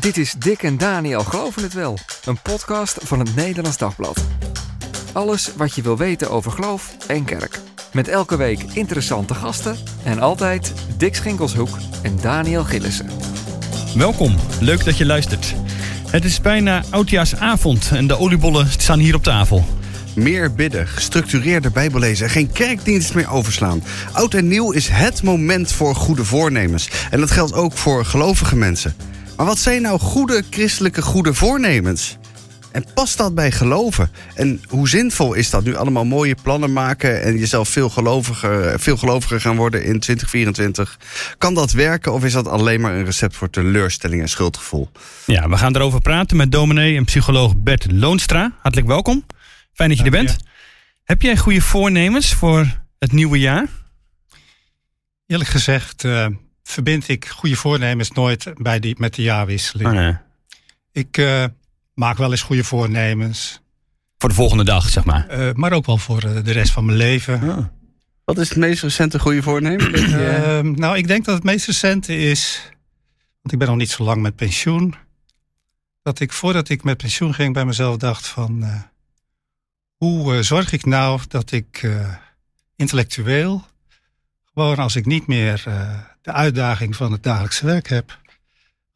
Dit is Dick en Daniel Geloven het Wel, een podcast van het Nederlands Dagblad. Alles wat je wil weten over geloof en kerk. Met elke week interessante gasten en altijd Dick Schinkelshoek en Daniel Gillissen. Welkom, leuk dat je luistert. Het is bijna oudjaarsavond en de oliebollen staan hier op tafel. Meer bidden, gestructureerde bijbellezen en geen kerkdienst meer overslaan. Oud en nieuw is het moment voor goede voornemens. En dat geldt ook voor gelovige mensen. Maar wat zijn nou goede christelijke goede voornemens? En past dat bij geloven? En hoe zinvol is dat nu allemaal mooie plannen maken en jezelf veel geloviger, veel geloviger gaan worden in 2024? Kan dat werken of is dat alleen maar een recept voor teleurstelling en schuldgevoel? Ja, we gaan erover praten met dominee en psycholoog Bert Loonstra. Hartelijk welkom. Fijn dat je er bent. Heb jij goede voornemens voor het nieuwe jaar? Eerlijk gezegd uh, verbind ik goede voornemens nooit bij die, met de jaarwisseling. Oh, nee. Ik uh, maak wel eens goede voornemens. Voor de volgende dag, zeg maar. Uh, maar ook wel voor de rest van mijn leven. Oh. Wat is het meest recente goede voornemen? Nou, ik denk dat het meest recente is... want ik ben nog niet zo lang met pensioen... dat ik voordat ik met pensioen ging bij mezelf dacht van... hoe zorg ik nou dat ik intellectueel... gewoon als ik niet meer uh, de uitdaging van het dagelijkse werk heb...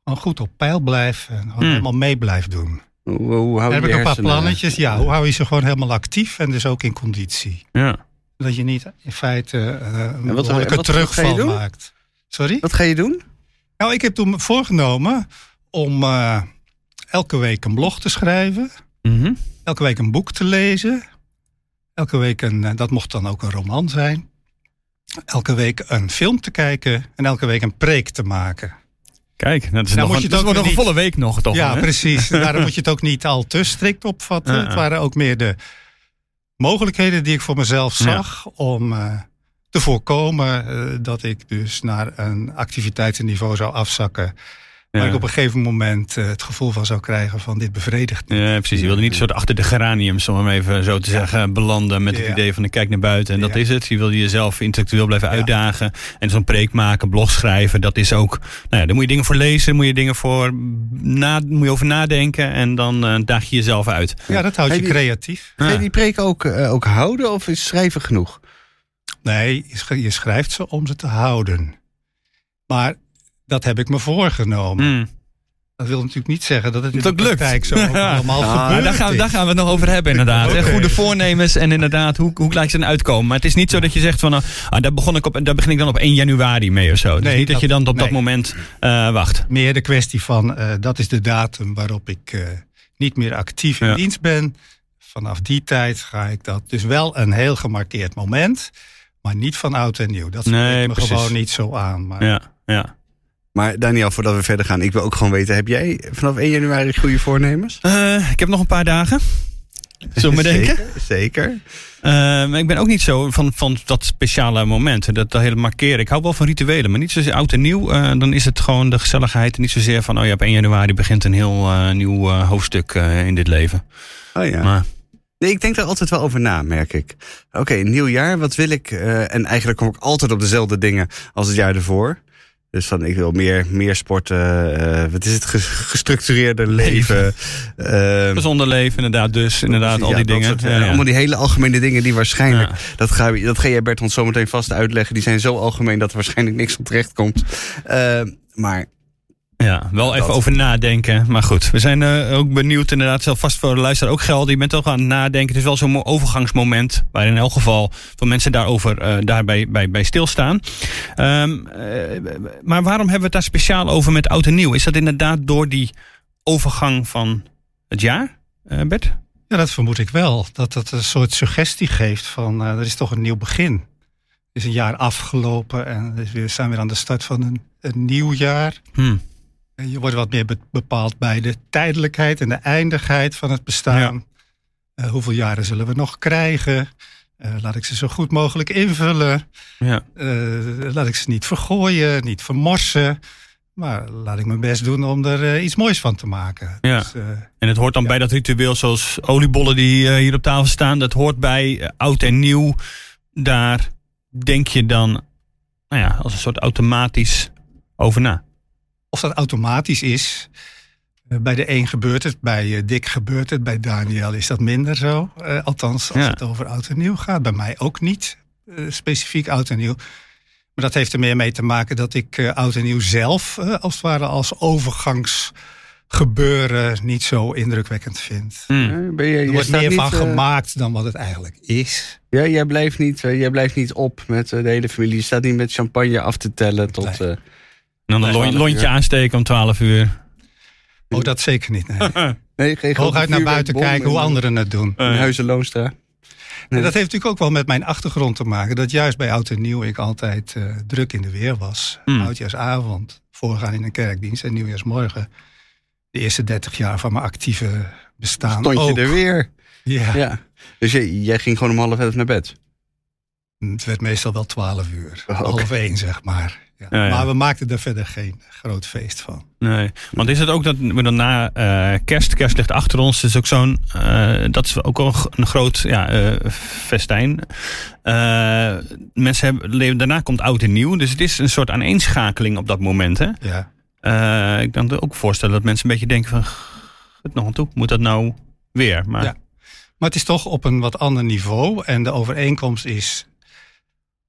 gewoon goed op peil blijf en gewoon Hmm. helemaal mee blijf doen. Hoe, hoe hou je heb ik een paar plannetjes. Ja, hoe hou je ze gewoon helemaal actief en dus ook in conditie? Ja. Dat je niet in feite uh, een wat- behoorlijke wat- terugval maakt. Sorry? Wat ga je doen? Nou, ik heb toen voorgenomen om eh, elke week een blog te schrijven. Mhm. Elke week een boek te lezen. Elke week een, eh, dat mocht dan ook een roman zijn. Elke week een film te kijken en elke week een preek te maken. Kijk, dat is Nou, nog, moet een, dat wordt nog een volle week nog, toch? ja, hè? precies. Daarom moet je het ook niet al te strikt opvatten. Het waren ook meer de mogelijkheden die ik voor mezelf zag om eh, te voorkomen eh, dat ik dus naar een activiteitenniveau zou afzakken. Waar Ja. ik op een gegeven moment eh, het gevoel van zou krijgen van dit bevredigt niet. Ja, precies. Je wilde niet een soort achter de geraniums, om hem even zo te zeggen, belanden met het Ja. idee van ik kijk naar buiten en dat is het. Je wilde jezelf intellectueel blijven Ja. uitdagen en zo'n preek maken, blog schrijven, dat is ook, nou ja, daar moet je dingen voor lezen, moet je dingen voor na, moet je over nadenken en dan eh, daag je jezelf uit. Ja, dat houdt je die- creatief. Ga je die preek ook, eh, ook houden of is schrijven genoeg? Nee, je schrijft ze om ze te houden. Maar dat heb ik me voorgenomen. Hmm. Dat wil natuurlijk niet zeggen dat het in Dat de lukt. praktijk zo Ja. allemaal Ah, Maar gebeurt. daar gaan, daar gaan we het nog over hebben, inderdaad. Goede voornemens en inderdaad, hoe, hoe gelijk ze dan uitkomen. Maar het is niet zo dat je zegt van, nou, ah, daar, begon ik op, daar begin ik dan op 1 januari mee of zo. Dus Nee, niet dat, dat- je dan op dat nee. moment eh, wacht. Meer de kwestie van eh, dat is de datum waarop ik eh, niet meer actief in Ja. dienst ben. Vanaf die tijd ga ik dat. Dus wel een heel gemarkeerd moment, maar niet van oud en nieuw. Dat Nee, spreekt me precies. gewoon niet zo aan. Maar Ja, ja. Maar Daniel, voordat we verder gaan, ik wil ook gewoon weten: heb jij vanaf 1 januari goede voornemens? Eh, ik heb nog een paar dagen. Zullen we maar denken? Zeker. zeker. Eh, ik ben ook niet zo van, van dat speciale moment. Dat, dat hele markeren. Ik hou wel van rituelen, maar niet zozeer oud en nieuw. Eh, dan is het gewoon de gezelligheid. En niet zozeer van, oh ja, op 1 januari begint een heel nieuw hoofdstuk in dit leven. Oh ja. Maar Nee, ik denk daar altijd wel over na, merk ik. Oké, nieuw jaar, wat wil ik? En eigenlijk kom ik altijd op dezelfde dingen als het jaar ervoor. Dus van, ik wil meer, meer sporten. eh, wat is het? Ges- Gestructureerde leven. Ehm, gezonder leven, inderdaad. Dus inderdaad, al die dingen. soort, eh, Ja, ja. Allemaal die hele algemene dingen die waarschijnlijk... Dat, ga, je- dat ga jij Bert ons zometeen vast uitleggen. Die zijn zo algemeen dat er waarschijnlijk niks op terecht komt. Maar Ja, wel even Dat. over nadenken. Maar goed, we zijn eh, ook benieuwd. Inderdaad, zelf vast voor de luisteraar ook gelden. Je bent toch aan het nadenken. Het is wel zo'n mo- overgangsmoment. Waar in elk geval veel mensen daarover eh, daarbij bij, bij stilstaan. Ehm, eh, maar waarom hebben we het daar speciaal over met oud en nieuw? Is dat inderdaad door die overgang van het jaar, eh, Bert? Ja, dat vermoed ik wel. Dat dat een soort suggestie geeft van eh, er is toch een nieuw begin. Er is een jaar afgelopen en we zijn weer aan de start van een, een nieuw jaar. Hm. En je wordt wat meer be- bepaald bij de tijdelijkheid en de eindigheid van het bestaan. Eh, hoeveel jaren zullen we nog krijgen? Eh, laat ik ze zo goed mogelijk invullen. Ja. Eh, laat ik ze niet vergooien, niet vermorsen. Maar laat ik mijn best doen om er iets moois van te maken. Ja. Dus, En het hoort dan bij dat ritueel zoals oliebollen die hier op tafel staan. Dat hoort bij oud en nieuw. Daar denk je dan nou ja, als een soort automatisch over na. Of dat automatisch is, Eh, Bij de een gebeurt het, bij eh, Dick gebeurt het, bij Daniel is dat minder zo. Eh, althans, als Ja. het over oud en nieuw gaat. Bij mij ook niet eh, specifiek oud en nieuw. Maar dat heeft er meer mee te maken dat ik eh, oud en nieuw zelf, eh, als het ware, als overgangsgebeuren niet zo indrukwekkend vind. Hmm. Ben je, Er je wordt meer van gemaakt dan wat het eigenlijk is. Ja, jij blijft niet, jij blijft niet op met de hele familie. Je staat niet met champagne af te tellen tot... Nee. En dan een twaalf lontje uur. aansteken om 12 uur. Oh, dat zeker niet. Nee. nee, geen Hooguit naar buiten kijken hoe anderen het doen. In Huizen Loonstra. En dat heeft natuurlijk ook wel met mijn achtergrond te maken. Dat juist bij oud en nieuw ik altijd eh, druk in de weer was. Hmm. Oudjaarsavond, voorgaan in een kerkdienst en nieuwjaarsmorgen. De eerste 30 jaar van mijn actieve bestaan Stond je ook. er weer. Ja, Ja. Dus jij, jij ging gewoon om half elf naar bed. het werd meestal wel 12 uur. Oh. Half één, zeg maar. Ja. Ja, ja. Maar we maakten er verder geen groot feest van. Nee, want is het ook dat we dan na eh, kerst, kerst ligt achter ons, is ook zo'n, eh, dat is ook wel een een groot ja, eh, festijn. Mensen hebben, daarna komt oud en nieuw, dus het is een soort aaneenschakeling op dat moment. Hè? Ja. Ik kan me ook voorstellen dat mensen een beetje denken van, het nog aan toe, moet dat nou weer? Maar, Ja. Maar het is toch op een wat ander niveau. En de overeenkomst is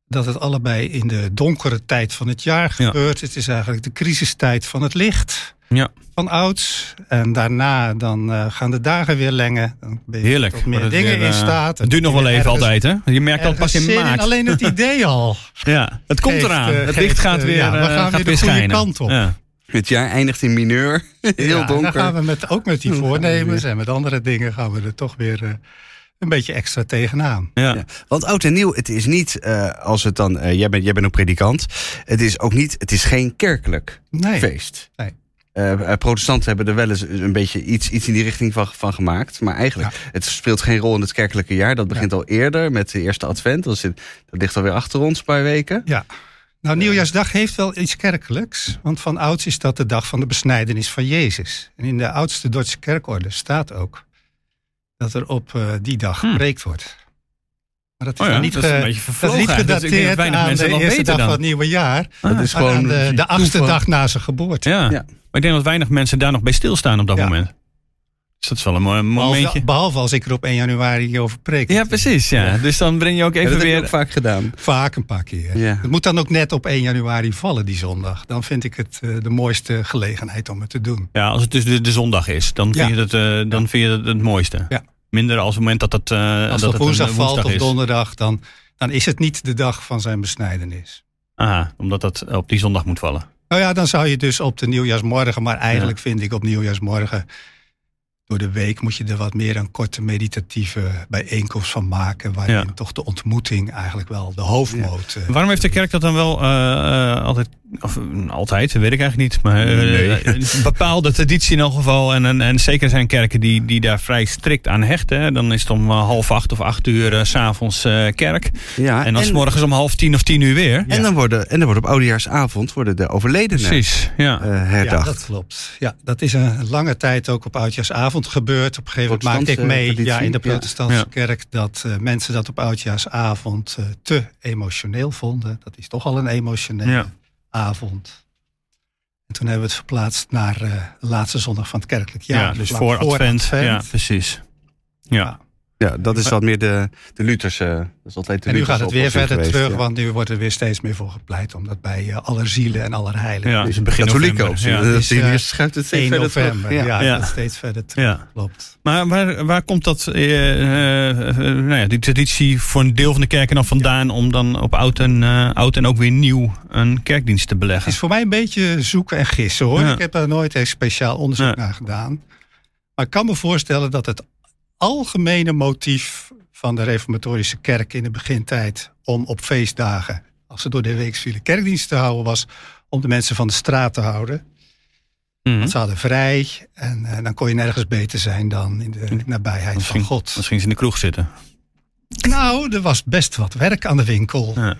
dat het allebei in de donkere tijd van het jaar Ja. gebeurt. Het is eigenlijk de crisistijd van het licht. Ja. Van ouds. En daarna dan eh, gaan de dagen weer lengen. Dan ben je Heerlijk. tot meer dingen weer, in eh, staat. Het duurt nog wel even altijd, hè? Je merkt dat pas in maart. Alleen het idee al. Ja, het komt Geeft, eraan. eh, het geeft, licht gaat weer, ja, we eh, gaan gaat weer de weer goede schijnen. kant op. Ja. Het jaar eindigt in mineur. Heel Ja, donker. Dan gaan we met, ook met die voornemens en met andere dingen gaan we er toch weer eh, een beetje extra tegenaan. Ja. Ja. Want oud en nieuw, het is niet eh, als het dan. eh, jij, bent, jij bent ook predikant. Het is ook niet. Het is geen kerkelijk Nee. feest. Nee. Eh, protestanten hebben er wel eens een beetje iets, iets in die richting van, van gemaakt. Maar eigenlijk, het speelt geen rol in het kerkelijke jaar. Dat begint al eerder met de eerste advent. Dat, zit, dat ligt alweer achter ons een paar weken. Ja. Nou, Nieuwjaarsdag heeft wel iets kerkelijks. Want van ouds is dat de dag van de besnijdenis van Jezus. En in de oudste Duitse kerkorde staat ook dat er op eh, die dag Hmm. gepreekt wordt. Maar dat is Oh ja, niet, dat is een beetje dat is niet. Dus gedateerd weinig aan mensen de eerste weten dag dan. van het nieuwe jaar. Dat is gewoon aan de, de achtste toeval. dag na zijn geboorte. Ja. Ja. maar ik denk dat weinig mensen daar nog bij stilstaan op dat Ja. moment. Dus dat is wel een mooi momentje. Behalve, behalve als ik er op 1 januari over preek. Ja, precies. Ja. Ja. Dus dan breng je ook Ja, even dat heb weer... ook vaak gedaan. Vaak een paar keer. Ja. Het moet dan ook net op 1 januari vallen, die zondag. Dan vind ik het eh, de mooiste gelegenheid om het te doen. Ja, als het dus de, de zondag is, dan vind je het, eh, dan vind je het het mooiste. Ja. Minder als het moment dat het, eh Als dat het woensdag valt of donderdag, dan, dan is het niet de dag van zijn besnijdenis. Aha, omdat dat op die zondag moet vallen. Nou ja, dan zou je dus op de nieuwjaarsmorgen, maar eigenlijk vind ik op nieuwjaarsmorgen door de week moet je er wat meer een korte meditatieve bijeenkomst van maken, waarin Ja. toch de ontmoeting eigenlijk wel de hoofdmoot. eh, Waarom heeft de kerk dat dan wel eh, eh, altijd, of eh, altijd, dat weet ik eigenlijk niet, maar eh, Nee. eh, een bepaalde traditie in elk geval. En, en, en zeker zijn kerken die, die daar vrij strikt aan hechten. hè. Dan is het om eh, half acht of acht uur s s'avonds eh kerk. Ja, En dan s morgens om half tien of tien uur weer. En dan worden, en dan wordt op oudejaarsavond worden de overledenen Precies, ja. eh, ja, herdacht. dat klopt. Ja, dat is een lange tijd ook op oudjaarsavond gebeurd. Op een gegeven moment maakte ik mee traditie, ja, in de protestantse Ja. kerk dat eh, mensen dat op oudjaarsavond eh, te emotioneel vonden. Dat is toch al een emotionele Ja. Avond. En toen hebben we het verplaatst naar eh, de laatste zondag van het kerkelijk jaar. Ja, dus voor advent. Ja, precies. Ja. Ja, dat is wat meer de, de Lutherse. Dat is altijd de En nu gaat het weer verder geweest, terug, ja. want nu wordt er weer steeds meer voor gepleit. Omdat bij eh, allerzielen en allerheiligen. Ja, Dus begin november. optie. Ja. Dat Dus, eh, die schuift het steeds 1 verder terug. november. Ja. Ja, Ja. steeds verder terug. Ja. Klopt. Maar waar, waar komt dat, eh, eh, eh, nou ja, die traditie voor een deel van de kerken dan vandaan om dan op oud en, eh, oud en ook weer nieuw een kerkdienst te Het beleggen? is voor mij een beetje zoeken en gissen hoor. Ja. Ik heb daar nooit echt speciaal onderzoek Ja. naar gedaan. Maar ik kan me voorstellen dat het algemene motief van de reformatorische kerk in de begintijd om op feestdagen, als ze door de week vielen, kerkdienst te houden was, om de mensen van de straat te houden. Mhm. Want ze hadden vrij en eh, dan kon je nergens beter zijn dan in de nabijheid Misschien, van God. misschien ze in de kroeg zitten. Nou, er was best wat werk aan de winkel Ja.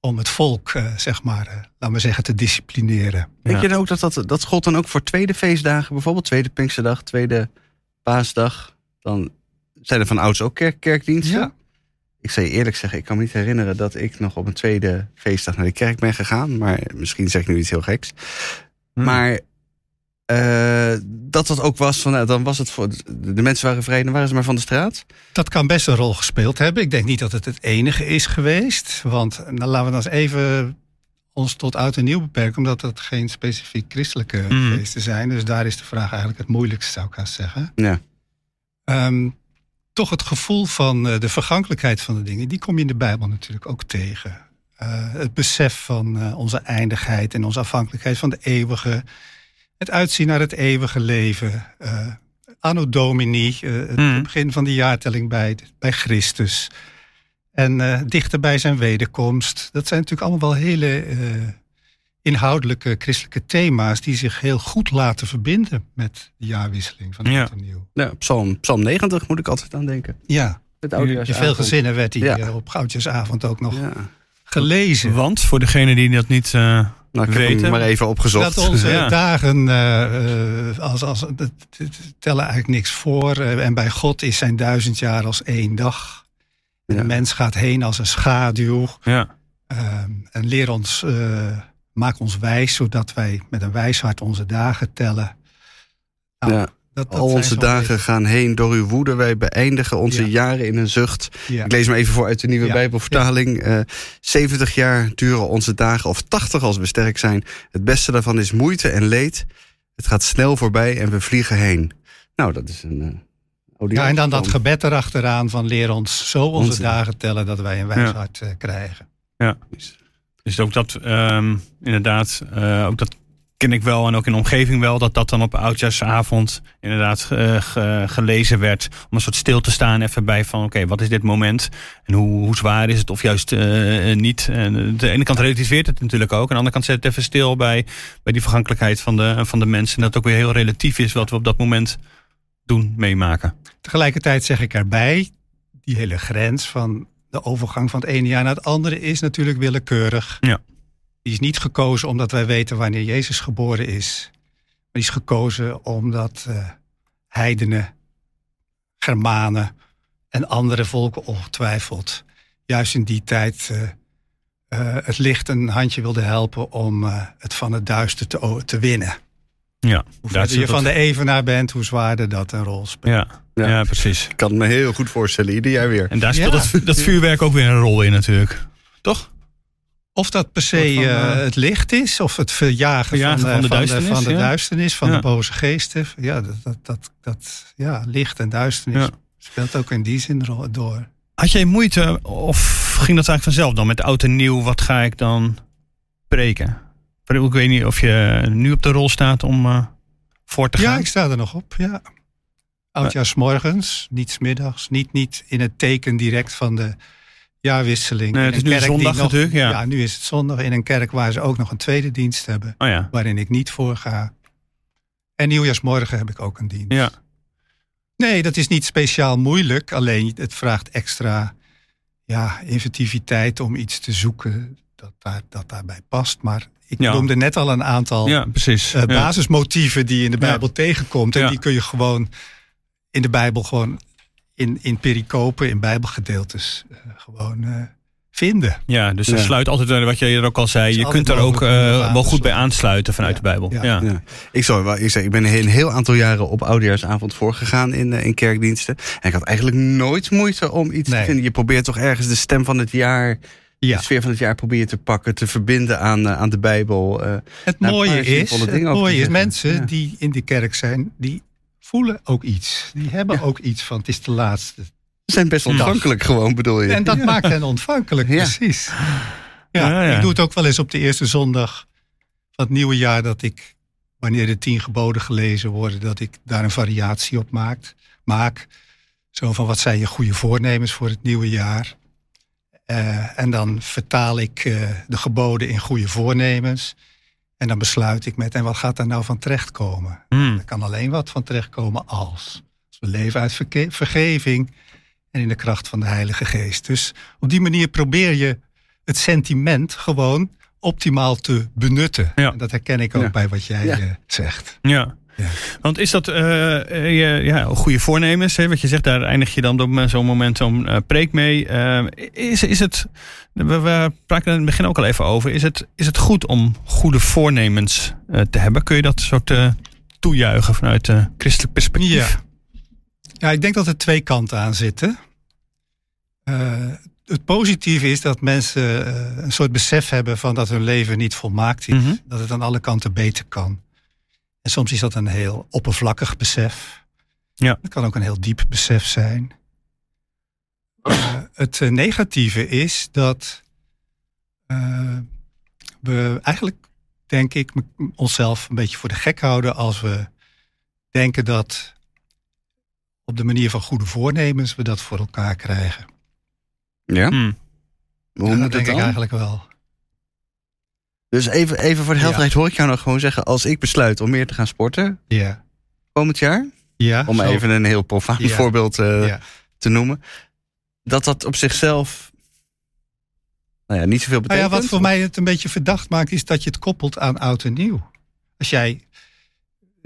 om het volk, eh, zeg maar, eh, laat maar zeggen, te disciplineren. Denk Ja. je dan ook dat, dat dat God dan ook voor tweede feestdagen, bijvoorbeeld tweede Pinksterdag, tweede Paasdag, dan zijn er van ouds ook kerk, kerkdiensten? Ja. Ik zal je eerlijk zeggen, ik kan me niet herinneren dat ik nog op een tweede feestdag naar de kerk ben gegaan. Maar misschien zeg ik nu iets heel geks. Hmm. Maar eh, dat dat ook was van, nou, dan was het voor de, de mensen waren vrij, dan waren ze maar van de straat. Dat kan best een rol gespeeld hebben. Ik denk niet dat het het enige is geweest. Want nou, laten we dan eens even ons tot oud en nieuw beperken, omdat het geen specifiek christelijke Mm. feesten zijn. Dus daar is de vraag eigenlijk het moeilijkste, zou ik haast zeggen. Ja. Ehm, toch het gevoel van eh, de vergankelijkheid van de dingen, die kom je in de Bijbel natuurlijk ook tegen. Eh, het besef van eh, onze eindigheid en onze afhankelijkheid van de eeuwige. Het uitzien naar het eeuwige leven. eh, anno Domini, het Mm. begin van de jaartelling bij, bij Christus. En eh, dichter bij zijn wederkomst. Dat zijn natuurlijk allemaal wel hele eh, inhoudelijke christelijke thema's... die zich heel goed laten verbinden met de jaarwisseling van Ja. oud en nieuw. Ja, Psalm, Psalm 90 moet ik altijd aan denken. Ja, Het in veel gezinnen werd die Ja. eh, op Oudjaarsavond ook nog Ja. gelezen. Want, voor degene die dat niet... eh, Nou, ik heb Weten. hem maar even opgezocht. Dat onze Ja. dagen eh, eh, als, als, tellen eigenlijk niks voor. en bij God is zijn duizend jaar als één dag. En Ja. De mens gaat heen als een schaduw. ja. Ehm, en leer ons, eh, maak ons wijs, zodat wij met een wijs hart onze dagen tellen. Nou, Ja. dat, dat Al onze dagen gaan heen door uw woede. Wij beëindigen onze Ja. jaren in een zucht. ja. Ik lees hem even voor uit de nieuwe Ja. Bijbelvertaling. Eh 70 jaar duren onze dagen, of 80 als we sterk zijn. Het beste daarvan is moeite en leed. Het gaat snel voorbij en we vliegen heen. Nou, dat is een. Eh Ja, en dan dat gebed erachteraan van leer ons zo onze, Onze- dagen tellen dat wij een wijs Ja. hart eh, krijgen. Dus ook dat, ehm, inderdaad, eh, ook dat ken ik wel en ook in de omgeving wel, dat dat dan op oudjaarsavond inderdaad eh, ge- gelezen werd. Om een soort stil te staan even bij van, oké, wat is dit moment? En hoe, hoe zwaar is het of juist niet? En de ene kant relativeert het natuurlijk ook. Aan de andere kant zet het even stil bij, bij die vergankelijkheid van de, van de mensen. En dat het ook weer heel relatief is wat we op dat moment doen, meemaken. Tegelijkertijd zeg ik erbij, die hele grens van de overgang van het ene jaar naar het andere is natuurlijk willekeurig. Ja. Die is niet gekozen omdat wij weten wanneer Jezus geboren is. Maar die is gekozen omdat eh, heidenen, Germanen en andere volken ongetwijfeld juist in die tijd eh, eh, het licht een handje wilden helpen om het van het duister te, te winnen. Ja, Hoe je dat- van de evenaar bent, hoe zwaarder dat een rol speelt. Ja, ja. Ja. precies. Ik kan het me heel goed voorstellen, ieder jaar weer. En daar Ja. speelt dat, dat vuurwerk ook weer een rol in natuurlijk. Toch? Of dat per se van, eh, eh, het licht is, of het verjagen, Verjagen van, eh, van de van, duisternis, van de ja. duisternis, van Ja. de boze geesten. Ja, dat, dat, dat, dat, ja, licht en duisternis Ja. speelt ook in die zin door. Had jij moeite of ging dat eigenlijk vanzelf dan met oud en nieuw? Wat ga ik dan preken? Ik weet niet of je nu op de rol staat om eh, voor te Ja, gaan. ik sta er nog op. Ja. Oudjaarsmorgens, niet middags, niet, niet in het teken direct van de jaarwisseling. Nee, het is nu zondag nog- natuurlijk, ja. ja, nu is het zondag in een kerk waar ze ook nog een tweede dienst hebben, Oh ja. waarin ik niet voor ga. En nieuwjaarsmorgen heb ik ook een dienst. Ja. Nee, dat is niet speciaal moeilijk. Alleen het vraagt extra ja, inventiviteit om iets te zoeken dat, daar, dat daarbij past. Maar ik Ja. noemde net al een aantal ja, precies. eh, Ja. basismotieven die je in de Ja. Bijbel tegenkomt. En Ja. die kun je gewoon in de Bijbel gewoon in, in pericopen, in Bijbelgedeeltes eh, gewoon eh, vinden. Ja, dus er Ja. sluit altijd, wat je eerder ook al zei, je kunt er ook eh, wel goed bij sluiten. aansluiten vanuit Ja. de Bijbel. Ja. Ja. Ja. Ik, zou wel, ik, zeg, ik ben een heel aantal jaren op oudejaarsavond voorgegaan in, in kerkdiensten. En ik had eigenlijk nooit moeite om iets Nee. te vinden. Je probeert toch ergens de stem van het jaar, Ja. de sfeer van het jaar probeer je te pakken, te verbinden aan, eh, aan de Bijbel. eh. Het mooie is, het mooie is mensen Ja. die in de kerk zijn, die voelen ook iets. Die hebben ook iets van het is de laatste. Ze zijn best ontvankelijk gewoon, bedoel je? En dat Ja. maakt hen ontvankelijk, Ja. precies. Ja, Ja, ja. ik doe het ook wel eens op de eerste zondag van het nieuwe jaar dat ik, wanneer de tien geboden gelezen worden, dat ik daar een variatie op maak. maak. Zo van wat zijn je goede voornemens voor het nieuwe jaar? Eh, en dan vertaal ik eh, de geboden in goede voornemens. En dan besluit ik met, en wat gaat daar nou van terechtkomen? Hmm. Er kan alleen wat van terechtkomen als. Als we leven uit vergeving en in de kracht van de Heilige Geest. Dus op die manier probeer je het sentiment gewoon optimaal te benutten. Ja. En dat herken ik ook Ja. bij wat jij Ja. eh, zegt. Ja. Ja. Want is dat eh, eh, ja, goede voornemens? Hè? Wat je zegt, daar eindig je dan op zo'n moment zo'n eh, preek mee. Eh, is, is het, we, we spraken er in het begin ook al even over. Is het, is het goed om goede voornemens eh, te hebben? Kun je dat soort eh, toejuichen vanuit christelijk perspectief? Ja. ja, ik denk dat er twee kanten aan zitten. Het positieve is dat mensen een soort besef hebben van dat hun leven niet volmaakt is. Mhm. Dat het aan alle kanten beter kan. En soms is dat een heel oppervlakkig besef. Ja. Het kan ook een heel diep besef zijn. Uh, het uh, negatieve is dat uh, we eigenlijk, denk ik, onszelf een beetje voor de gek houden als we denken dat op de manier van goede voornemens we dat voor elkaar krijgen. Ja? Hmm. Hoe ja, moet dat denk dan? ik eigenlijk wel. Dus even, even voor de helderheid hoor ik jou nog gewoon zeggen... als ik besluit om meer te gaan sporten Ja. komend jaar... Ja, om zo. even een heel profaan Ja. voorbeeld eh, te noemen... dat dat op zichzelf nou ja, niet zoveel Nou betekent. ja, wat voor mij het een beetje verdacht maakt, is dat je het koppelt aan oud en nieuw. Als jij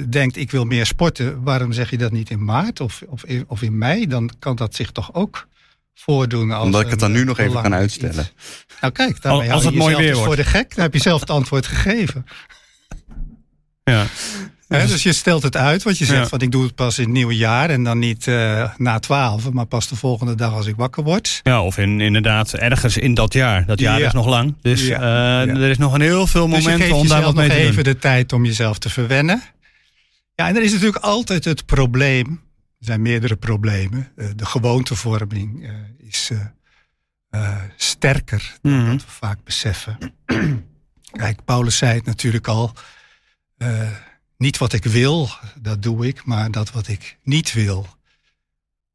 denkt, ik wil meer sporten, waarom zeg je dat niet in maart of, of, in, of in mei? Dan kan dat zich toch ook voordoen. Als Omdat ik het dan nu nog even kan uitstellen. iets. Nou kijk, daarmee Als het je mooi weer dus wordt. voor de gek. Dan heb je zelf het antwoord gegeven. Ja. Hè, dus je stelt het uit, wat je zegt Ja. van ik doe het pas in het nieuwe jaar en dan niet eh, na twaalf, maar pas de volgende dag als ik wakker word. ja, of in, inderdaad ergens in dat jaar. Dat jaar Ja. is nog lang. Dus Ja. eh, Ja. er is nog een heel veel Dus momenten om daar wat mee nog te even doen. de tijd om jezelf te verwennen. Ja, en er is natuurlijk altijd het probleem. Er zijn meerdere problemen. Eh, de gewoontevorming eh, is eh, sterker dan Mhm. dat we vaak beseffen. Kijk, Paulus zei het natuurlijk al. niet wat ik wil, dat doe ik. Maar dat wat ik niet wil,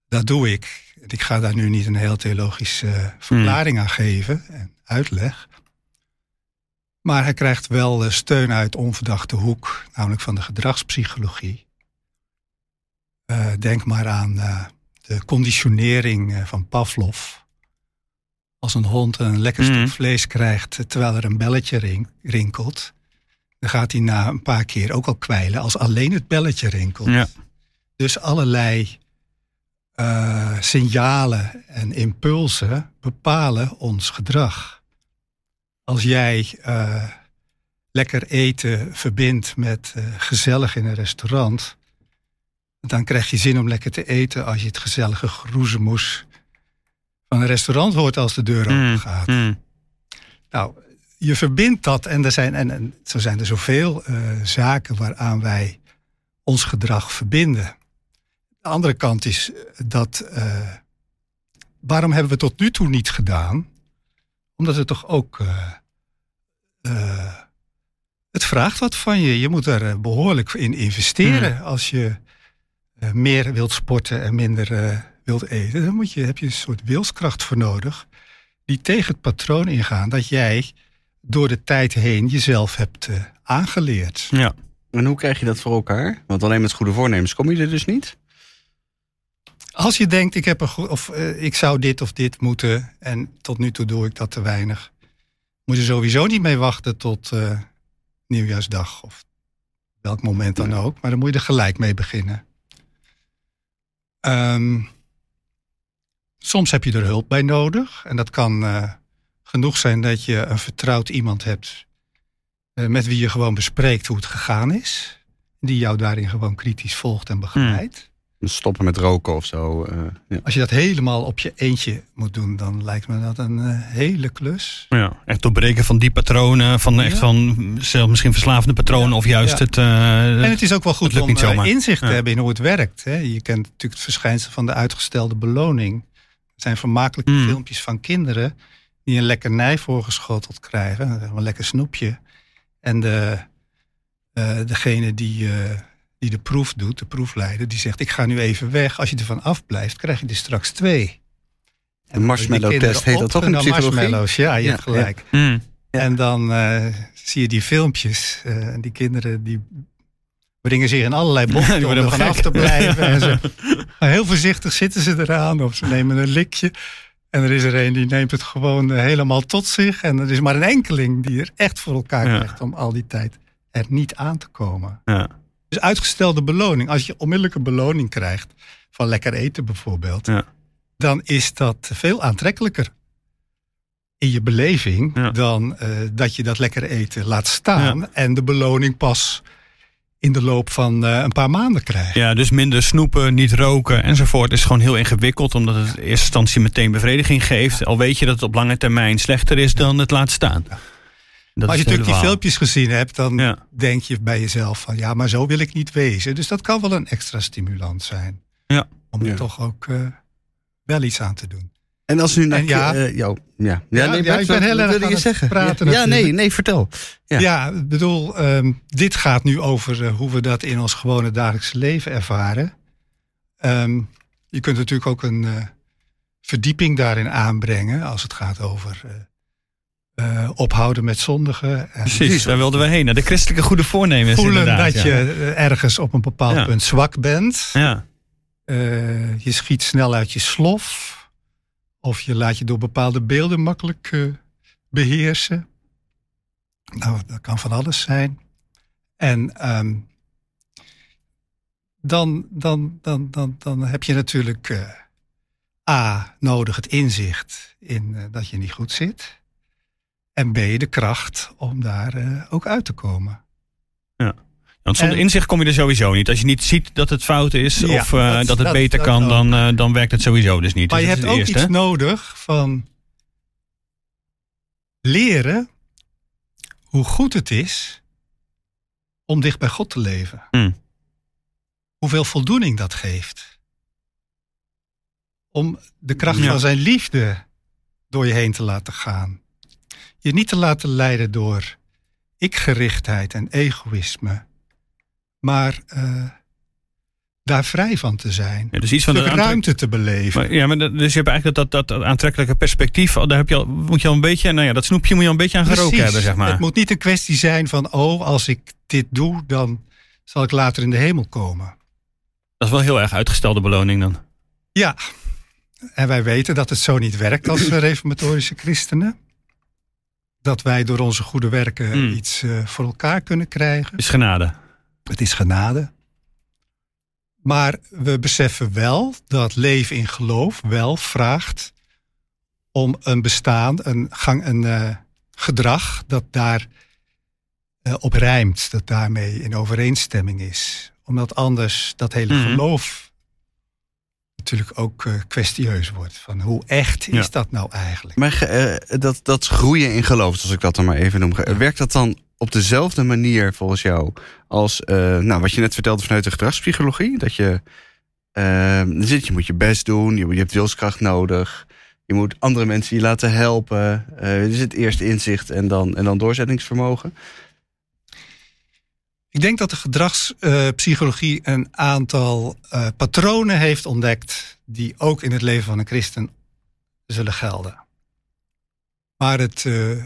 dat doe ik. Ik ga daar nu niet een heel theologische eh, verklaring aan geven en uitleg. Maar hij krijgt wel steun uit onverdachte hoek, namelijk van de gedragspsychologie. Eh, denk maar aan eh, de conditionering eh, van Pavlov. Als een hond een lekker stuk Mhm. vlees krijgt terwijl er een belletje rinkelt, dan gaat hij na een paar keer ook al kwijlen als alleen het belletje rinkelt. Ja. Dus allerlei signalen en impulsen bepalen ons gedrag. Als jij lekker eten verbindt met gezellig in een restaurant, dan krijg je zin om lekker te eten als je het gezellige groezemoes van een restaurant hoort als de deur open Mm, gaat. mm. Nou, je verbindt dat en, er zijn, en, en zo zijn er zoveel eh, zaken waaraan wij ons gedrag verbinden. De andere kant is dat. eh, waarom hebben we tot nu toe niet gedaan? Omdat het toch ook. eh, eh, het vraagt wat van je. Je moet er eh, behoorlijk in investeren. Als je eh, meer wilt sporten en minder eh, wilt eten, dan moet je, heb je een soort wilskracht voor nodig. Die tegen het patroon ingaan dat jij door de tijd heen jezelf hebt eh, aangeleerd. Ja. En hoe krijg je dat voor elkaar? Want alleen met goede voornemens kom je er dus niet. Als je denkt, ik, heb een goed, of, eh, ik zou dit of dit moeten en tot nu toe doe ik dat te weinig, moet je sowieso niet mee wachten tot eh, nieuwjaarsdag of welk moment dan ook. Maar dan moet je er gelijk mee beginnen. Ehm, soms heb je er hulp bij nodig. En dat kan eh, genoeg zijn dat je een vertrouwd iemand hebt eh, met wie je gewoon bespreekt hoe het gegaan is. Die jou daarin gewoon kritisch volgt en begeleidt. Stoppen met roken of zo. eh, ja. Als je dat helemaal op je eentje moet doen, dan lijkt me dat een eh, hele klus. Ja, echt doorbreken van die patronen, van echt Ja. van zelf misschien verslavende patronen of juist Ja. het. eh, En het is ook wel goed om inzicht te hebben in hoe het werkt. Hè. Je kent natuurlijk het verschijnsel van de uitgestelde beloning. Er zijn vermakelijke Mm. filmpjes van kinderen die een lekkernij voorgeschoteld krijgen, een lekker snoepje. En de, eh, degene die, eh, die de proef doet, de proefleider, die zegt: Ik ga nu even weg. Als je ervan afblijft, krijg je er straks twee. De marshmallow-test heet dat toch in psychologie? Marshmallows, ja, je Ja, hebt gelijk. mm. En dan eh, zie je die filmpjes. eh, en die kinderen die brengen zich in allerlei Die bochten om worden er vanaf te blijven. En ze, maar heel voorzichtig zitten ze eraan of ze nemen een likje. En er is er een die neemt het gewoon eh, helemaal tot zich. En er is maar een enkeling die er echt voor elkaar Ja. krijgt om al die tijd er niet aan te komen. Ja. Dus uitgestelde beloning. Als je onmiddellijke beloning krijgt van lekker eten bijvoorbeeld. Ja. Dan is dat veel aantrekkelijker in je beleving Ja. dan eh, dat je dat lekker eten laat staan en de beloning pas in de loop van eh, een paar maanden krijgen. Ja, dus minder snoepen, niet roken enzovoort is gewoon heel ingewikkeld. Omdat het in eerste instantie meteen bevrediging geeft. Al weet je dat het op lange termijn slechter is dan het laten staan. Dat Maar als je natuurlijk die filmpjes gezien hebt, dan Ja. denk je bij jezelf van ja, maar zo wil ik niet wezen. Dus dat kan wel een extra stimulant zijn. Ja. Om er Ja. toch ook eh, wel iets aan te doen. En als nu naar ja. eh, jou, ja. Ja, nee, ja, Bert, ik ben heel erg aan je het zeggen? praten ja, nee, nee, vertel. Ja. Ja, ik bedoel, ehm, dit gaat nu over eh, hoe we dat in ons gewone dagelijkse leven ervaren. Ehm, je kunt natuurlijk ook een eh, verdieping daarin aanbrengen als het gaat over eh, eh, ophouden met zondigen. En Precies, daar wilden we heen. Naar de christelijke goede voornemens voelen inderdaad, dat ja. je eh, ergens op een bepaald Ja. punt zwak bent. Ja. Eh, je schiet snel uit je slof. Of je laat je door bepaalde beelden makkelijk eh, beheersen. Nou, dat kan van alles zijn. En ehm, dan, dan, dan, dan, dan heb je natuurlijk eh, A, nodig het inzicht in eh, dat je niet goed zit. En B, de kracht om daar eh, ook uit te komen. Want zonder En- inzicht kom je er sowieso niet. Als je niet ziet dat het fout is Ja, of eh, dat- dat, het beter dat kan, dan, eh, dan werkt het sowieso dus niet. Maar Dus je hebt ook iets nodig van leren hoe goed het is om dicht bij God te leven. Hmm. Hoeveel voldoening dat geeft. Om de kracht Ja. van zijn liefde door je heen te laten gaan. Je niet te laten leiden door ikgerichtheid en egoïsme. Maar eh, daar vrij van te zijn. Ja, dus iets van de ruimte te beleven. Maar, ja, maar dat- dus je hebt eigenlijk dat, dat, dat aantrekkelijke perspectief. Daar heb je al, moet je al een beetje, nou ja, dat snoepje moet je al een beetje aan geroken Precies. hebben, zeg maar. Het moet niet een kwestie zijn van, oh, als ik dit doe, dan zal ik later in de hemel komen. Dat is wel heel erg uitgestelde beloning dan. Ja, en wij weten dat het zo niet werkt als reformatorische christenen. Dat wij door onze goede werken Hmm. iets eh, voor elkaar kunnen krijgen. Is genade. Het is genade. Maar we beseffen wel dat leven in geloof wel vraagt om een bestaan, een gang, een eh, gedrag dat daar eh, op rijmt, dat daarmee in overeenstemming is. Omdat anders dat hele Mhm. geloof natuurlijk ook eh, kwestieus wordt. Van hoe echt is Ja. dat nou eigenlijk? Maar eh, dat, dat groeien in geloof, als ik dat dan maar even noem. Werkt dat dan op dezelfde manier volgens jou als eh, nou, wat je net vertelde vanuit de gedragspsychologie? Dat je, zit, je moet je best doen, je, je hebt wilskracht nodig. Je moet andere mensen je laten helpen. Er zit eerst inzicht en dan, en dan doorzettingsvermogen. Ik denk dat de gedragspsychologie een aantal eh, patronen heeft ontdekt die ook in het leven van een christen zullen gelden. Maar het eh,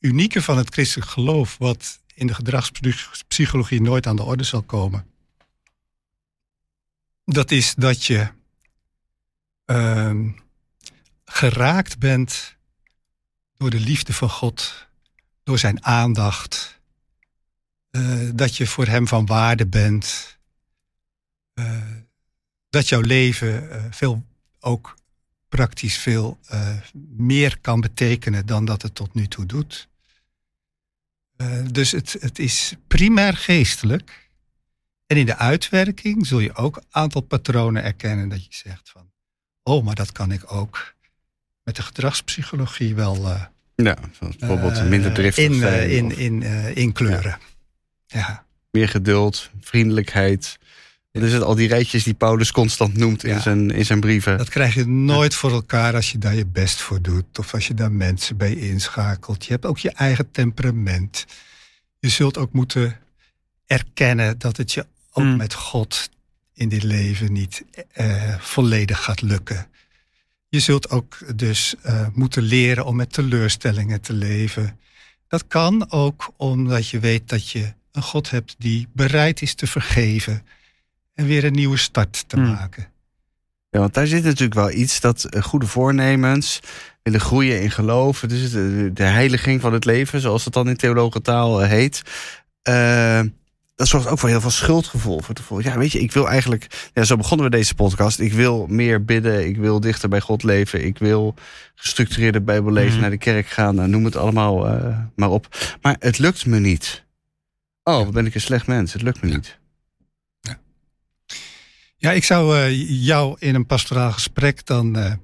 unieke van het christelijk geloof, wat in de gedragspsychologie nooit aan de orde zal komen, dat is dat je ehm, geraakt bent door de liefde van God, door zijn aandacht eh, dat je voor hem van waarde bent. Eh, dat jouw leven eh, veel ook praktisch veel meer kan betekenen dan dat het tot nu toe doet. Dus het, het is primair geestelijk. En in de uitwerking zul je ook een aantal patronen erkennen dat je zegt van, oh, maar dat kan ik ook met de gedragspsychologie wel Ja, bijvoorbeeld minder driftig in, zijn, in, of in, eh, inkleuren. Ja. Meer geduld, vriendelijkheid. Wat is het, al die rijtjes die Paulus constant noemt in, Ja. zijn, in zijn brieven. dat krijg je nooit voor elkaar als je daar je best voor doet. Of als je daar mensen bij inschakelt. Je hebt ook je eigen temperament. Je zult ook moeten erkennen dat het je ook Hmm. met God in dit leven niet eh, volledig gaat lukken. Je zult ook dus eh, moeten leren om met teleurstellingen te leven. Dat kan ook omdat je weet dat je een God hebt die bereid is te vergeven en weer een nieuwe start te Hmm. maken. Ja, want daar zit natuurlijk wel iets dat eh, goede voornemens willen groeien in geloof. Is de, de heiliging van het leven, zoals het dan in theologentaal eh, heet. Eh, dat zorgt ook voor heel veel schuldgevoel. Voor ja, weet je, ik wil eigenlijk. Ja, zo begonnen we deze podcast. Ik wil meer bidden. Ik wil dichter bij God leven. Ik wil gestructureerde Bijbel lezen, Mhm. naar de kerk gaan. nou, noem het allemaal eh, maar op. Maar het lukt me niet. Oh, wat ben ik een slecht mens. Het lukt me niet. Ja, ik zou eh, jou in een pastoraal gesprek dan eh,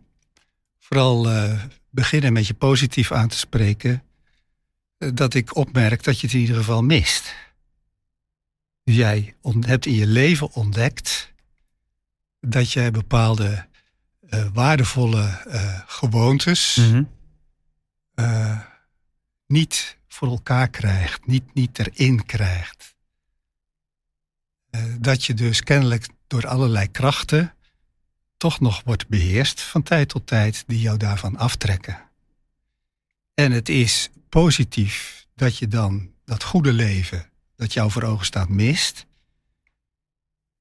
vooral eh, beginnen met je positief aan te spreken. dat ik opmerk dat je het in ieder geval mist. Dus jij hebt in je leven ontdekt dat jij bepaalde waardevolle gewoontes Mhm. niet voor elkaar krijgt, niet, niet erin krijgt. Eh, dat je dus kennelijk door allerlei krachten toch nog wordt beheerst van tijd tot tijd die jou daarvan aftrekken. En het is positief dat je dan dat goede leven dat jou voor ogen staat mist.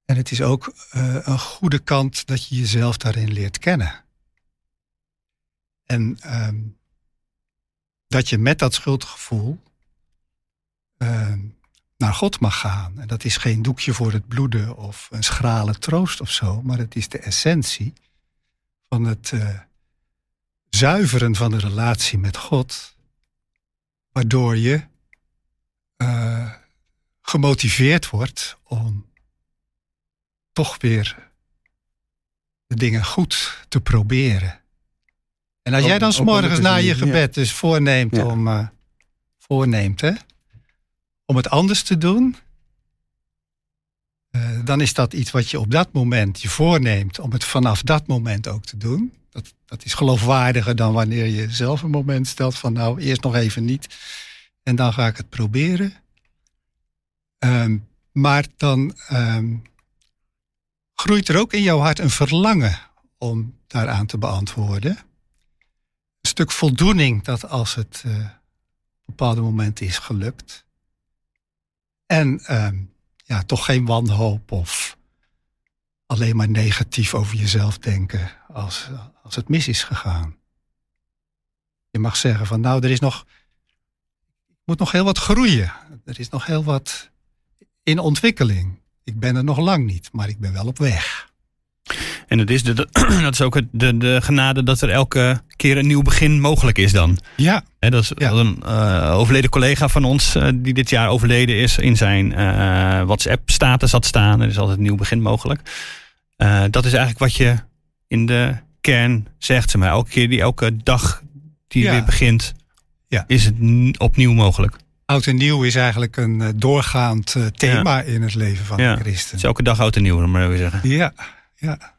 En het is ook eh, een goede kant dat je jezelf daarin leert kennen. En ehm, dat je met dat schuldgevoel ehm, naar God mag gaan. En dat is geen doekje voor het bloeden of een schrale troost of zo, maar het is de essentie van het eh, zuiveren van de relatie met God, waardoor je eh, gemotiveerd wordt om toch weer de dingen goed te proberen. En als Ook- jij dan s'morgens ondertussen na je niet, ja. gebed dus voorneemt Ja. om voorneemt, hè, om het anders te doen, eh, dan is dat iets wat je op dat moment je voorneemt om het vanaf dat moment ook te doen. Dat, dat is geloofwaardiger dan wanneer je zelf een moment stelt van nou eerst nog even niet en dan ga ik het proberen. Ehm, maar dan ehm, groeit er ook in jouw hart een verlangen om daaraan te beantwoorden. Stuk voldoening dat als het eh, op bepaalde momenten is gelukt. En ehm, ja, toch geen wanhoop of alleen maar negatief over jezelf denken als, als het mis is gegaan. Je mag zeggen van nou, er is nog, moet nog heel wat groeien. Er is nog heel wat in ontwikkeling. Ik ben er nog lang niet, maar ik ben wel op weg. En het is de, dat is ook het, de, de genade dat er elke keer een nieuw begin mogelijk is dan. Ja, dat is Ja. een eh, overleden collega van ons eh, die dit jaar overleden is in zijn eh, WhatsApp-status had staan. Er is altijd een nieuw begin mogelijk. Dat is eigenlijk wat je in de kern zegt. Zeg maar. Elke keer die elke dag die Ja. weer begint, Ja. is het opnieuw mogelijk. oud en nieuw is eigenlijk een doorgaand thema in het leven van de christen. Elke dag oud en nieuw, dan maar even zeggen. Ja, ja.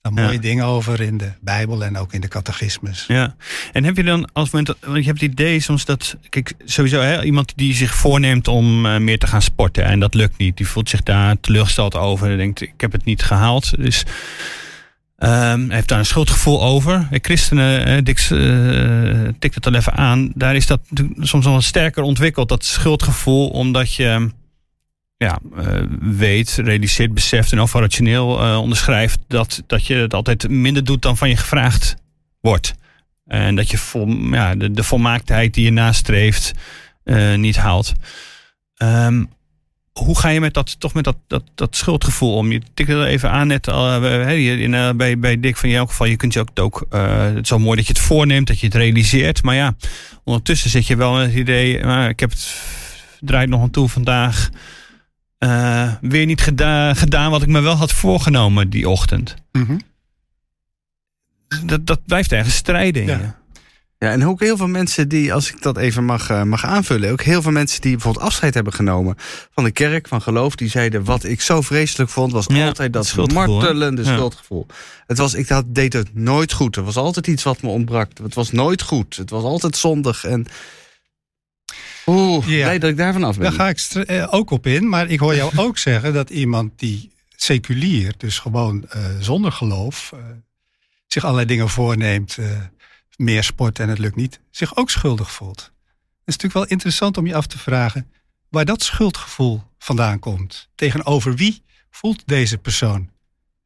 Staan Ja. mooie dingen over in de Bijbel en ook in de catechismus. Ja, en heb je dan als moment, want je hebt het idee soms dat, kijk, sowieso hè, iemand die zich voorneemt om eh, meer te gaan sporten en dat lukt niet, die voelt zich daar teleurgesteld over en denkt, ik heb het niet gehaald. Dus ehm, heeft daar een schuldgevoel over. Christenen, eh, Dix eh, tikt het al even aan, daar is dat soms nog wat sterker ontwikkeld, dat schuldgevoel, omdat je ja, eh, weet, realiseert, beseft en ook rationeel eh, onderschrijft dat, dat je het altijd minder doet dan van je gevraagd wordt. En dat je vol, ja, de, volmaaktheid die je nastreeft eh, niet haalt. Ehm, hoe ga je met dat, toch met dat, dat, dat schuldgevoel om? Je tikte er even aan net al, eh, bij, bij Dick van in elk geval. Je kunt je ook, ook het is zo mooi dat je het voorneemt, dat je het realiseert. Maar ja, ondertussen zit je wel met het idee, ik heb het draait nog aan toe vandaag. Eh, weer niet geda- gedaan wat ik me wel had voorgenomen die ochtend. Mhm. Dat, dat blijft ergens strijden Ja. Ja, en ook heel veel mensen die, als ik dat even mag, eh, mag aanvullen, ook heel veel mensen die bijvoorbeeld afscheid hebben genomen van de kerk, van geloof, die zeiden wat ik zo vreselijk vond, was Ja, altijd dat schuldgevoel, martelende Ja. schuldgevoel. Het was, ik had, deed het nooit goed. Er was altijd iets wat me ontbrak. Het was nooit goed. Het was altijd zondig. En oeh, Ja. blij dat ik daarvan af ben. Daar ga ik eh, ook op in. Maar ik hoor jou ook zeggen dat iemand die seculier, dus gewoon eh, zonder geloof, eh, zich allerlei dingen voorneemt, meer sport en het lukt niet, zich ook schuldig voelt. Het is natuurlijk wel interessant om je af te vragen waar dat schuldgevoel vandaan komt. Tegenover wie voelt deze persoon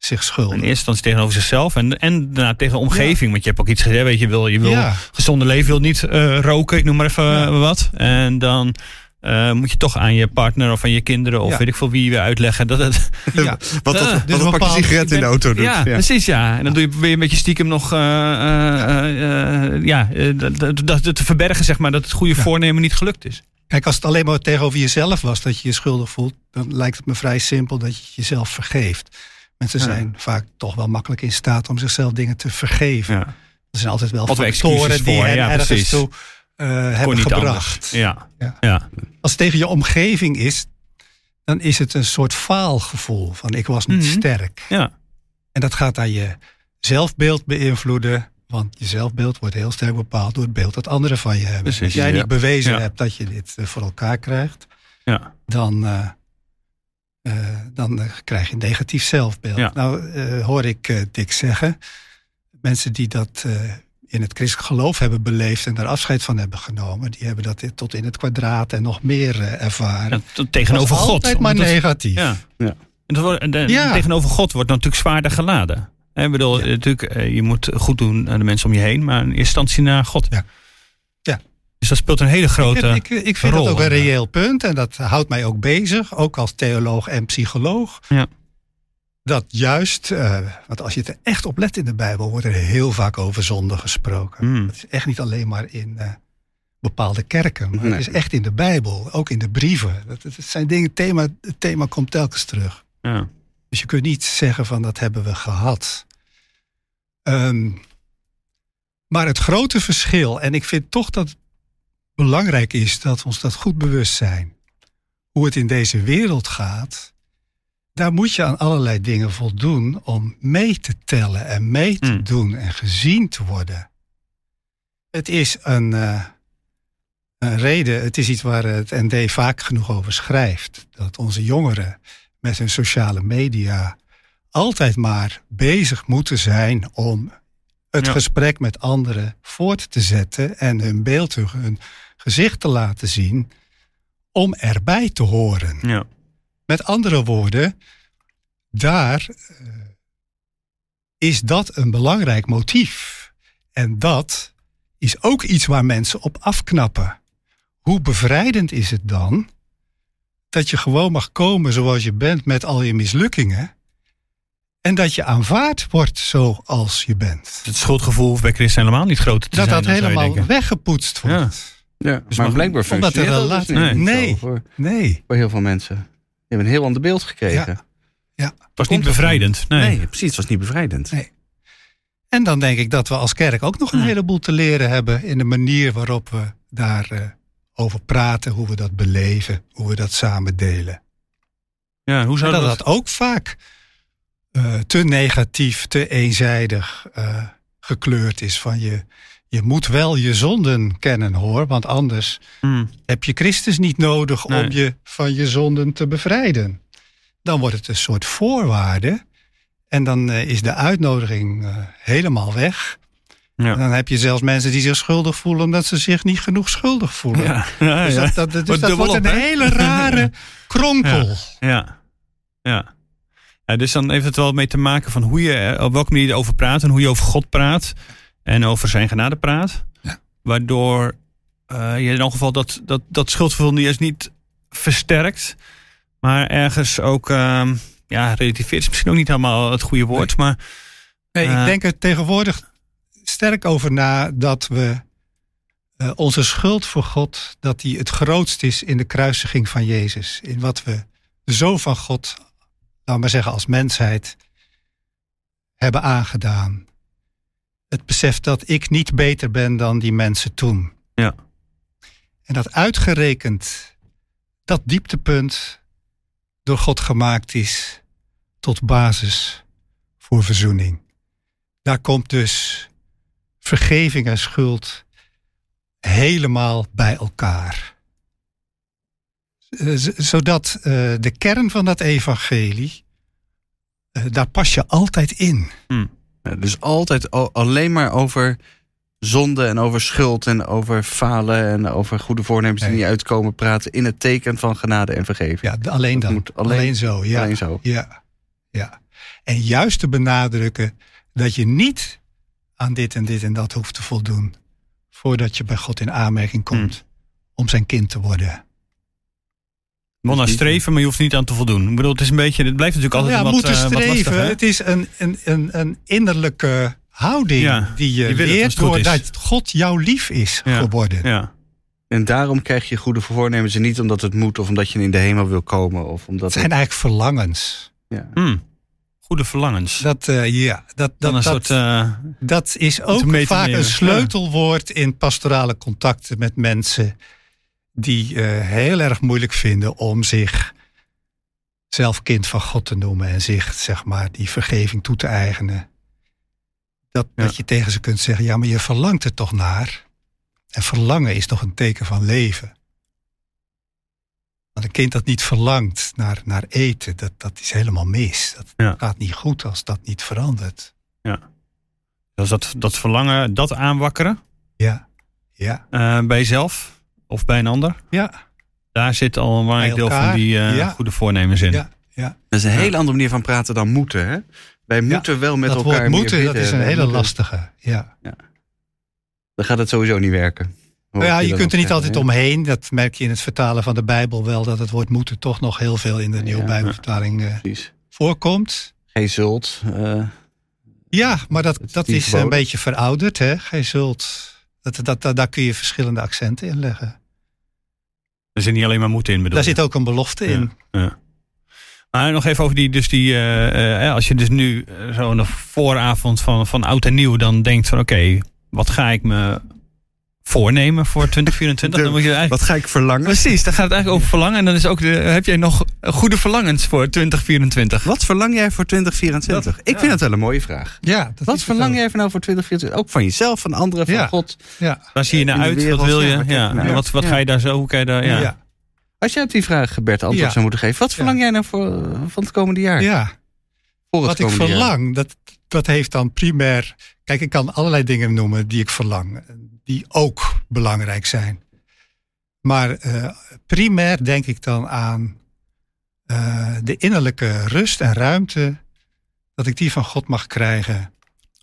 zich In schuldig? eerste instantie tegenover zichzelf en, en daarna tegen de omgeving. Want je hebt ook iets gezegd, weet je, je wil, je wil Ja. gezonde leven, wil niet eh, roken, ik noem maar even Ja. eh, wat. En dan eh, moet je toch aan je partner of aan je kinderen of weet ik veel wie weer uitleggen dat het... Ja. wat Eh, wat, dus wat een pakje sigaret in de auto doet. Ja, precies ja. En dan doe je, probeer je een beetje stiekem nog ja, dat, dat, dat te verbergen zeg maar dat het goede voornemen niet gelukt is. Kijk, als het alleen maar tegenover jezelf was dat je je schuldig voelt, dan lijkt het me vrij simpel dat je jezelf vergeeft. Mensen Ja. zijn vaak toch wel makkelijk in staat om zichzelf dingen te vergeven. Ja. Er zijn altijd wel factoren excuses die voor, hen ja, ergens precies. toe eh, hebben gebracht. Ja. Ja. Als het tegen je omgeving is, dan is het een soort faalgevoel van ik was niet Mhm. sterk. Ja. En dat gaat dan je zelfbeeld beïnvloeden. Want je zelfbeeld wordt heel sterk bepaald door het beeld dat anderen van je hebben. Precies, Als jij niet bewezen hebt dat je dit eh, voor elkaar krijgt, Ja. dan, eh, dan eh, krijg je een negatief zelfbeeld. Ja. Nou eh, hoor ik eh, Dick zeggen, mensen die dat eh, in het christelijk geloof hebben beleefd en daar afscheid van hebben genomen, die hebben dat tot in het kwadraat en nog meer eh, ervaren. Ja, tegenover God. altijd maar Omdat negatief. Ja. Ja. En dat wordt- en de- Ja. Tegenover God wordt natuurlijk zwaarder geladen. Ik bedoel, Ja. natuurlijk, eh, je moet goed doen aan de mensen om je heen, maar in eerste instantie naar God. Ja. Dus dat speelt een hele grote. Ik, ik, ik vind rol, dat ook een eh. reëel punt en dat houdt mij ook bezig, ook als theoloog en psycholoog. Ja. Dat juist, eh, want als je het er echt op let in de Bijbel, wordt er heel vaak over zonde gesproken. Hmm. Het is echt niet alleen maar in eh, bepaalde kerken, maar Nee. het is echt in de Bijbel, ook in de brieven. Dat, dat zijn dingen, het thema, het thema komt telkens terug. Ja. Dus je kunt niet zeggen van dat hebben we gehad. Ehm, maar het grote verschil, en ik vind toch dat belangrijk is dat we ons dat goed bewust zijn. Hoe het in deze wereld gaat, daar moet je aan allerlei dingen voldoen om mee te tellen en mee te Hmm. doen en gezien te worden. Het is een, eh, een reden, het is iets waar het ND vaak genoeg over schrijft. Dat onze jongeren met hun sociale media altijd maar bezig moeten zijn om het Ja. gesprek met anderen voort te zetten en hun beeld, hun gezicht te laten zien om erbij te horen. Ja. Met andere woorden, daar eh, is dat een belangrijk motief. En dat is ook iets waar mensen op afknappen. Hoe bevrijdend is het dan dat je gewoon mag komen zoals je bent met al je mislukkingen en dat je aanvaard wordt zoals je bent. Het schuldgevoel hoeft bij Christen helemaal niet groter te Dat zijn. dat je helemaal weggepoetst wordt. Ja, Dus maar mag- blijkbaar er functioneert dat dus niet Nee. zo voor, Nee. voor heel veel mensen. Die hebben een heel ander beeld gekregen. Ja. Het was niet bevrijdend. Nee. Nee, precies. Het was niet bevrijdend. Nee. En dan denk ik dat we als kerk ook nog een heleboel te leren hebben in de manier waarop we daar eh, over praten, hoe we dat beleven, hoe we dat samen delen. Ja, hoe zou dat dat... dat ook vaak eh, te negatief, te eenzijdig eh, gekleurd is. Van je, je moet wel je zonden kennen hoor, want anders Hmm. heb je Christus niet nodig Nee. om je van je zonden te bevrijden. Dan wordt het een soort voorwaarde. En dan eh, is de uitnodiging eh, helemaal weg. Ja. Dan heb je zelfs mensen die zich schuldig voelen omdat ze zich niet genoeg schuldig voelen. Ja. Ja, Dus dat, dat, dus Wordt dat wordt een hele rare kronkel. Ja. Ja. ja. Dus dan heeft het wel mee te maken van hoe je, eh, op welke manier je erover praat en hoe je over God praat en over zijn genade praat. Ja. Waardoor eh, je in elk geval dat, dat, dat schuldgevoel niet eens niet versterkt, maar ergens ook, ehm, ja, relativeert is misschien ook niet helemaal het goede woord, maar Nee, Eh. ik denk er tegenwoordig sterk over na dat we eh, onze schuld voor God, dat die het grootst is in de kruisiging van Jezus. In wat we zo van God, laten we maar zeggen als mensheid, hebben aangedaan. Het besef dat ik niet beter ben dan die mensen toen. Ja. En dat uitgerekend dat dieptepunt door God gemaakt is tot basis voor verzoening. Daar komt dus vergeving en schuld helemaal bij elkaar. Eh, Zodat eh, de kern van dat evangelie, eh, daar pas je altijd in. Ja, dus altijd al- alleen maar over zonde en over schuld en over falen en over goede voornemens die Nee. niet uitkomen praten in het teken van genade en vergeving. Ja, alleen Dat dan. moet alleen- alleen, zo, ja. Alleen zo. Ja, ja. En juist te benadrukken dat je niet aan dit en dit en dat hoeft te voldoen. voordat je bij God in aanmerking komt Hmm. om zijn kind te worden. Wel naar streven, maar je hoeft niet aan te voldoen. Ik bedoel, het is een beetje, het blijft natuurlijk altijd ja, wat, moeten eh, wat lastig, streven. het is een, een, een, een innerlijke houding Ja, die je, je leert is. doordat God jou lief is Ja. geworden. Ja. En daarom krijg je goede voornemens en niet omdat het moet of omdat je in de hemel wil komen of omdat Het zijn eigenlijk verlangens. ja. Hmm. Goede verlangens. Dat, eh, ja, dat, dat, dat, soort... eh, dat is ook vaak een sleutelwoord in pastorale contacten met mensen die eh, heel erg moeilijk vinden om zich zelf kind van God te noemen en zich zeg maar die vergeving toe te eigenen. Dat, Ja. dat je tegen ze kunt zeggen, ja, maar je verlangt er toch naar. En verlangen is toch een teken van leven. Want een kind dat niet verlangt naar, naar eten, dat, dat is helemaal mis. Dat Ja. gaat niet goed als dat niet verandert. dus dat, dat verlangen, dat aanwakkeren Ja, ja, eh, bij jezelf of bij een ander. ja. Daar zit al een belangrijk deel van die eh, ja. goede voornemens in. Ja, ja. Dat is een hele andere manier van praten dan moeten. Hè? Wij moeten wel met dat elkaar woord meer moeten, dat is een hele lastige. Ja. Dan gaat het sowieso niet werken. Nou ja, je kunt er niet altijd omheen. Dat merk je in het vertalen van de Bijbel wel. Dat het woord moeten toch nog heel veel in de nieuwe. Bijbelvertaling eh? Precies. voorkomt. Geen zult. eh, Ja, maar dat, dat is een beetje verouderd. Hè? Gij zult, dat, dat, dat, daar kun je verschillende accenten in leggen. Er zit niet alleen maar moeten in, bedoel Daar je? zit ook een belofte in. Ja. Maar nog even over die, dus die, eh, eh, als je dus nu eh, zo in de vooravond van, van oud en nieuw dan denkt van oké, wat ga ik me voornemen voor 2024? dan moet je eigenlijk, wat ga ik verlangen? precies, dan gaat het eigenlijk over verlangen en dan is ook de, heb jij nog goede verlangens voor 2024? Wat verlang jij voor 2024? Dat- ik ja. vind dat wel een mooie vraag. Ja, dat Wat verlang jij van nou voor 2024? Ook van jezelf, van anderen, van Ja. God. Ja, Waar zie je naar in de uit? wereld, wat wil je? Ja, naar wat, wat Ja. ga je daar zo? Hoe kan je daar, ja. ja. Als jij op die vraag, Bert, antwoord Ja. zou moeten geven. Wat verlang jij nou voor, eh, van het komende jaar? ja. Voor het Wat ik jaar? verlang, dat, dat heeft dan primair. Kijk, ik kan allerlei dingen noemen die ik verlang, die ook belangrijk zijn. Maar eh, primair denk ik dan aan eh, de innerlijke rust en ruimte, dat ik die van God mag krijgen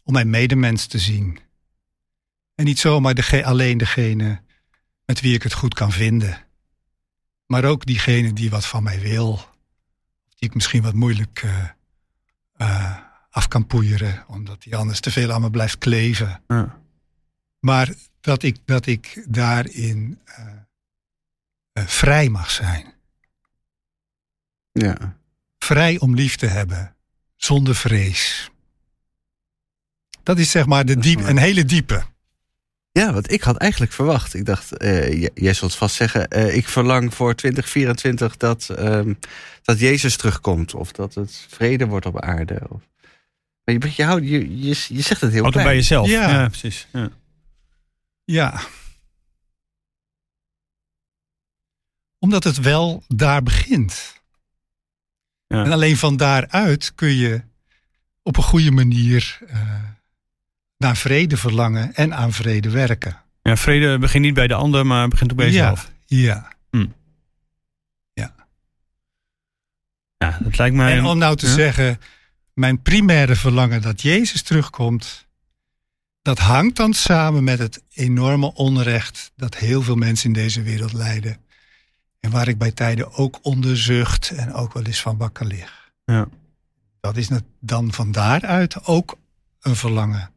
om mijn medemens te zien. En niet zomaar dege- alleen degene met wie ik het goed kan vinden, maar ook diegene die wat van mij wil, die ik misschien wat moeilijk eh, af kan poeieren, omdat die anders te veel aan me blijft kleven. Ja. Maar dat ik, dat ik daarin eh, eh, vrij mag zijn. Ja. Vrij om lief te hebben, zonder vrees. Dat is zeg maar de diep, een hele diepe. ja, wat ik had eigenlijk verwacht. Ik dacht, eh, jij zult vast zeggen... eh, ik verlang voor 2024 dat, ehm, dat Jezus terugkomt. Of dat het vrede wordt op aarde. Of... Maar je, je, houdt- je, je, je zegt het heel het bij jezelf. Ja. Ja, precies. Ja. Ja. Omdat het wel daar begint. Ja. En alleen van daaruit kun je op een goede manier eh, naar vrede verlangen en aan vrede werken. Ja, vrede begint niet bij de ander, maar begint ook bij jezelf. Ja. Ja, dat lijkt mij... En om nou te Ja. zeggen, mijn primaire verlangen dat Jezus terugkomt, dat hangt dan samen met het enorme onrecht dat heel veel mensen in deze wereld lijden. En waar ik bij tijden ook onder zucht en ook wel eens van wakker lig. Ja. Dat is dan van daaruit ook een verlangen.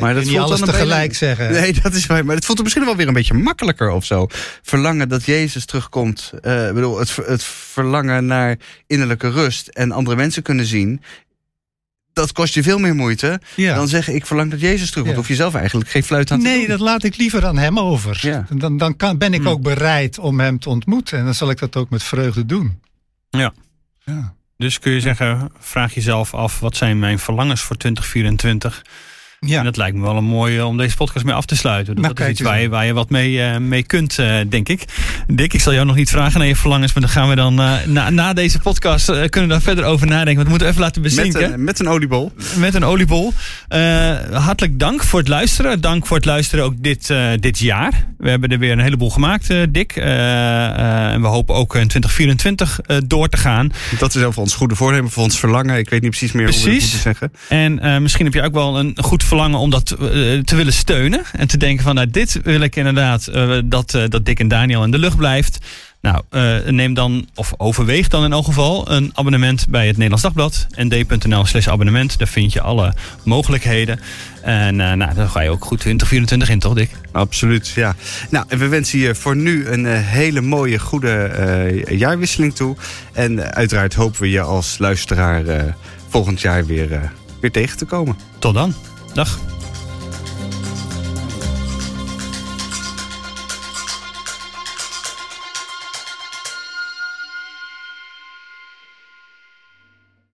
Maar, dat niet voelt alles dan tegelijk zeggen. Nee, dat is waar. Maar het voelt er misschien wel weer een beetje makkelijker of zo. Verlangen dat Jezus terugkomt. Ik bedoel, het, het verlangen naar innerlijke rust en andere mensen kunnen zien. Dat kost je veel meer moeite Ja. dan zeggen: Ik verlang dat Jezus terugkomt. Ja. Hoef je zelf eigenlijk geen fluit aan te Nee, doen. dat laat ik liever aan hem over. Ja. Dan, dan kan, ben ik Hmm. ook bereid om hem te ontmoeten. En dan zal ik dat ook met vreugde doen. Ja. Ja. Dus kun je zeggen, vraag jezelf af, wat zijn mijn verlangens voor 2024? Ja. En dat lijkt me wel een mooie om deze podcast mee af te sluiten. Nou, dat is iets waar je, waar je wat mee, eh, mee kunt, eh, denk ik. Dick, ik zal jou nog niet vragen naar je verlangens, maar dan gaan we dan eh, na, na deze podcast eh, kunnen we daar verder over nadenken. Want we moeten even laten met, bezinken. een, met een oliebol. met een oliebol. Eh, hartelijk dank voor het luisteren. Dank voor het luisteren ook dit, eh, dit jaar. We hebben er weer een heleboel gemaakt, eh, Dick. Eh, eh, en we hopen ook in 2024 eh, door te gaan. Dat is over ons goede voornemen, voor ons verlangen. Ik weet niet precies meer hoe we het Precies. moeten zeggen. En eh, misschien heb je ook wel een goed verlangen om dat eh, te willen steunen. En te denken van, nou, dit wil ik inderdaad, eh, dat, eh, dat Dick en Daniel in de lucht blijft. Nou, uh, neem dan, of overweeg dan in elk geval, een abonnement bij het Nederlands Dagblad. nd.nl slash abonnement. Daar vind je alle mogelijkheden. En uh, nou, dan ga je ook goed 2024 in, toch Dick? Absoluut, ja. Nou, en we wensen je voor nu een uh, hele mooie, goede jaarwisseling toe. En uiteraard hopen we je als luisteraar volgend jaar weer, weer tegen te komen. Tot dan. Dag.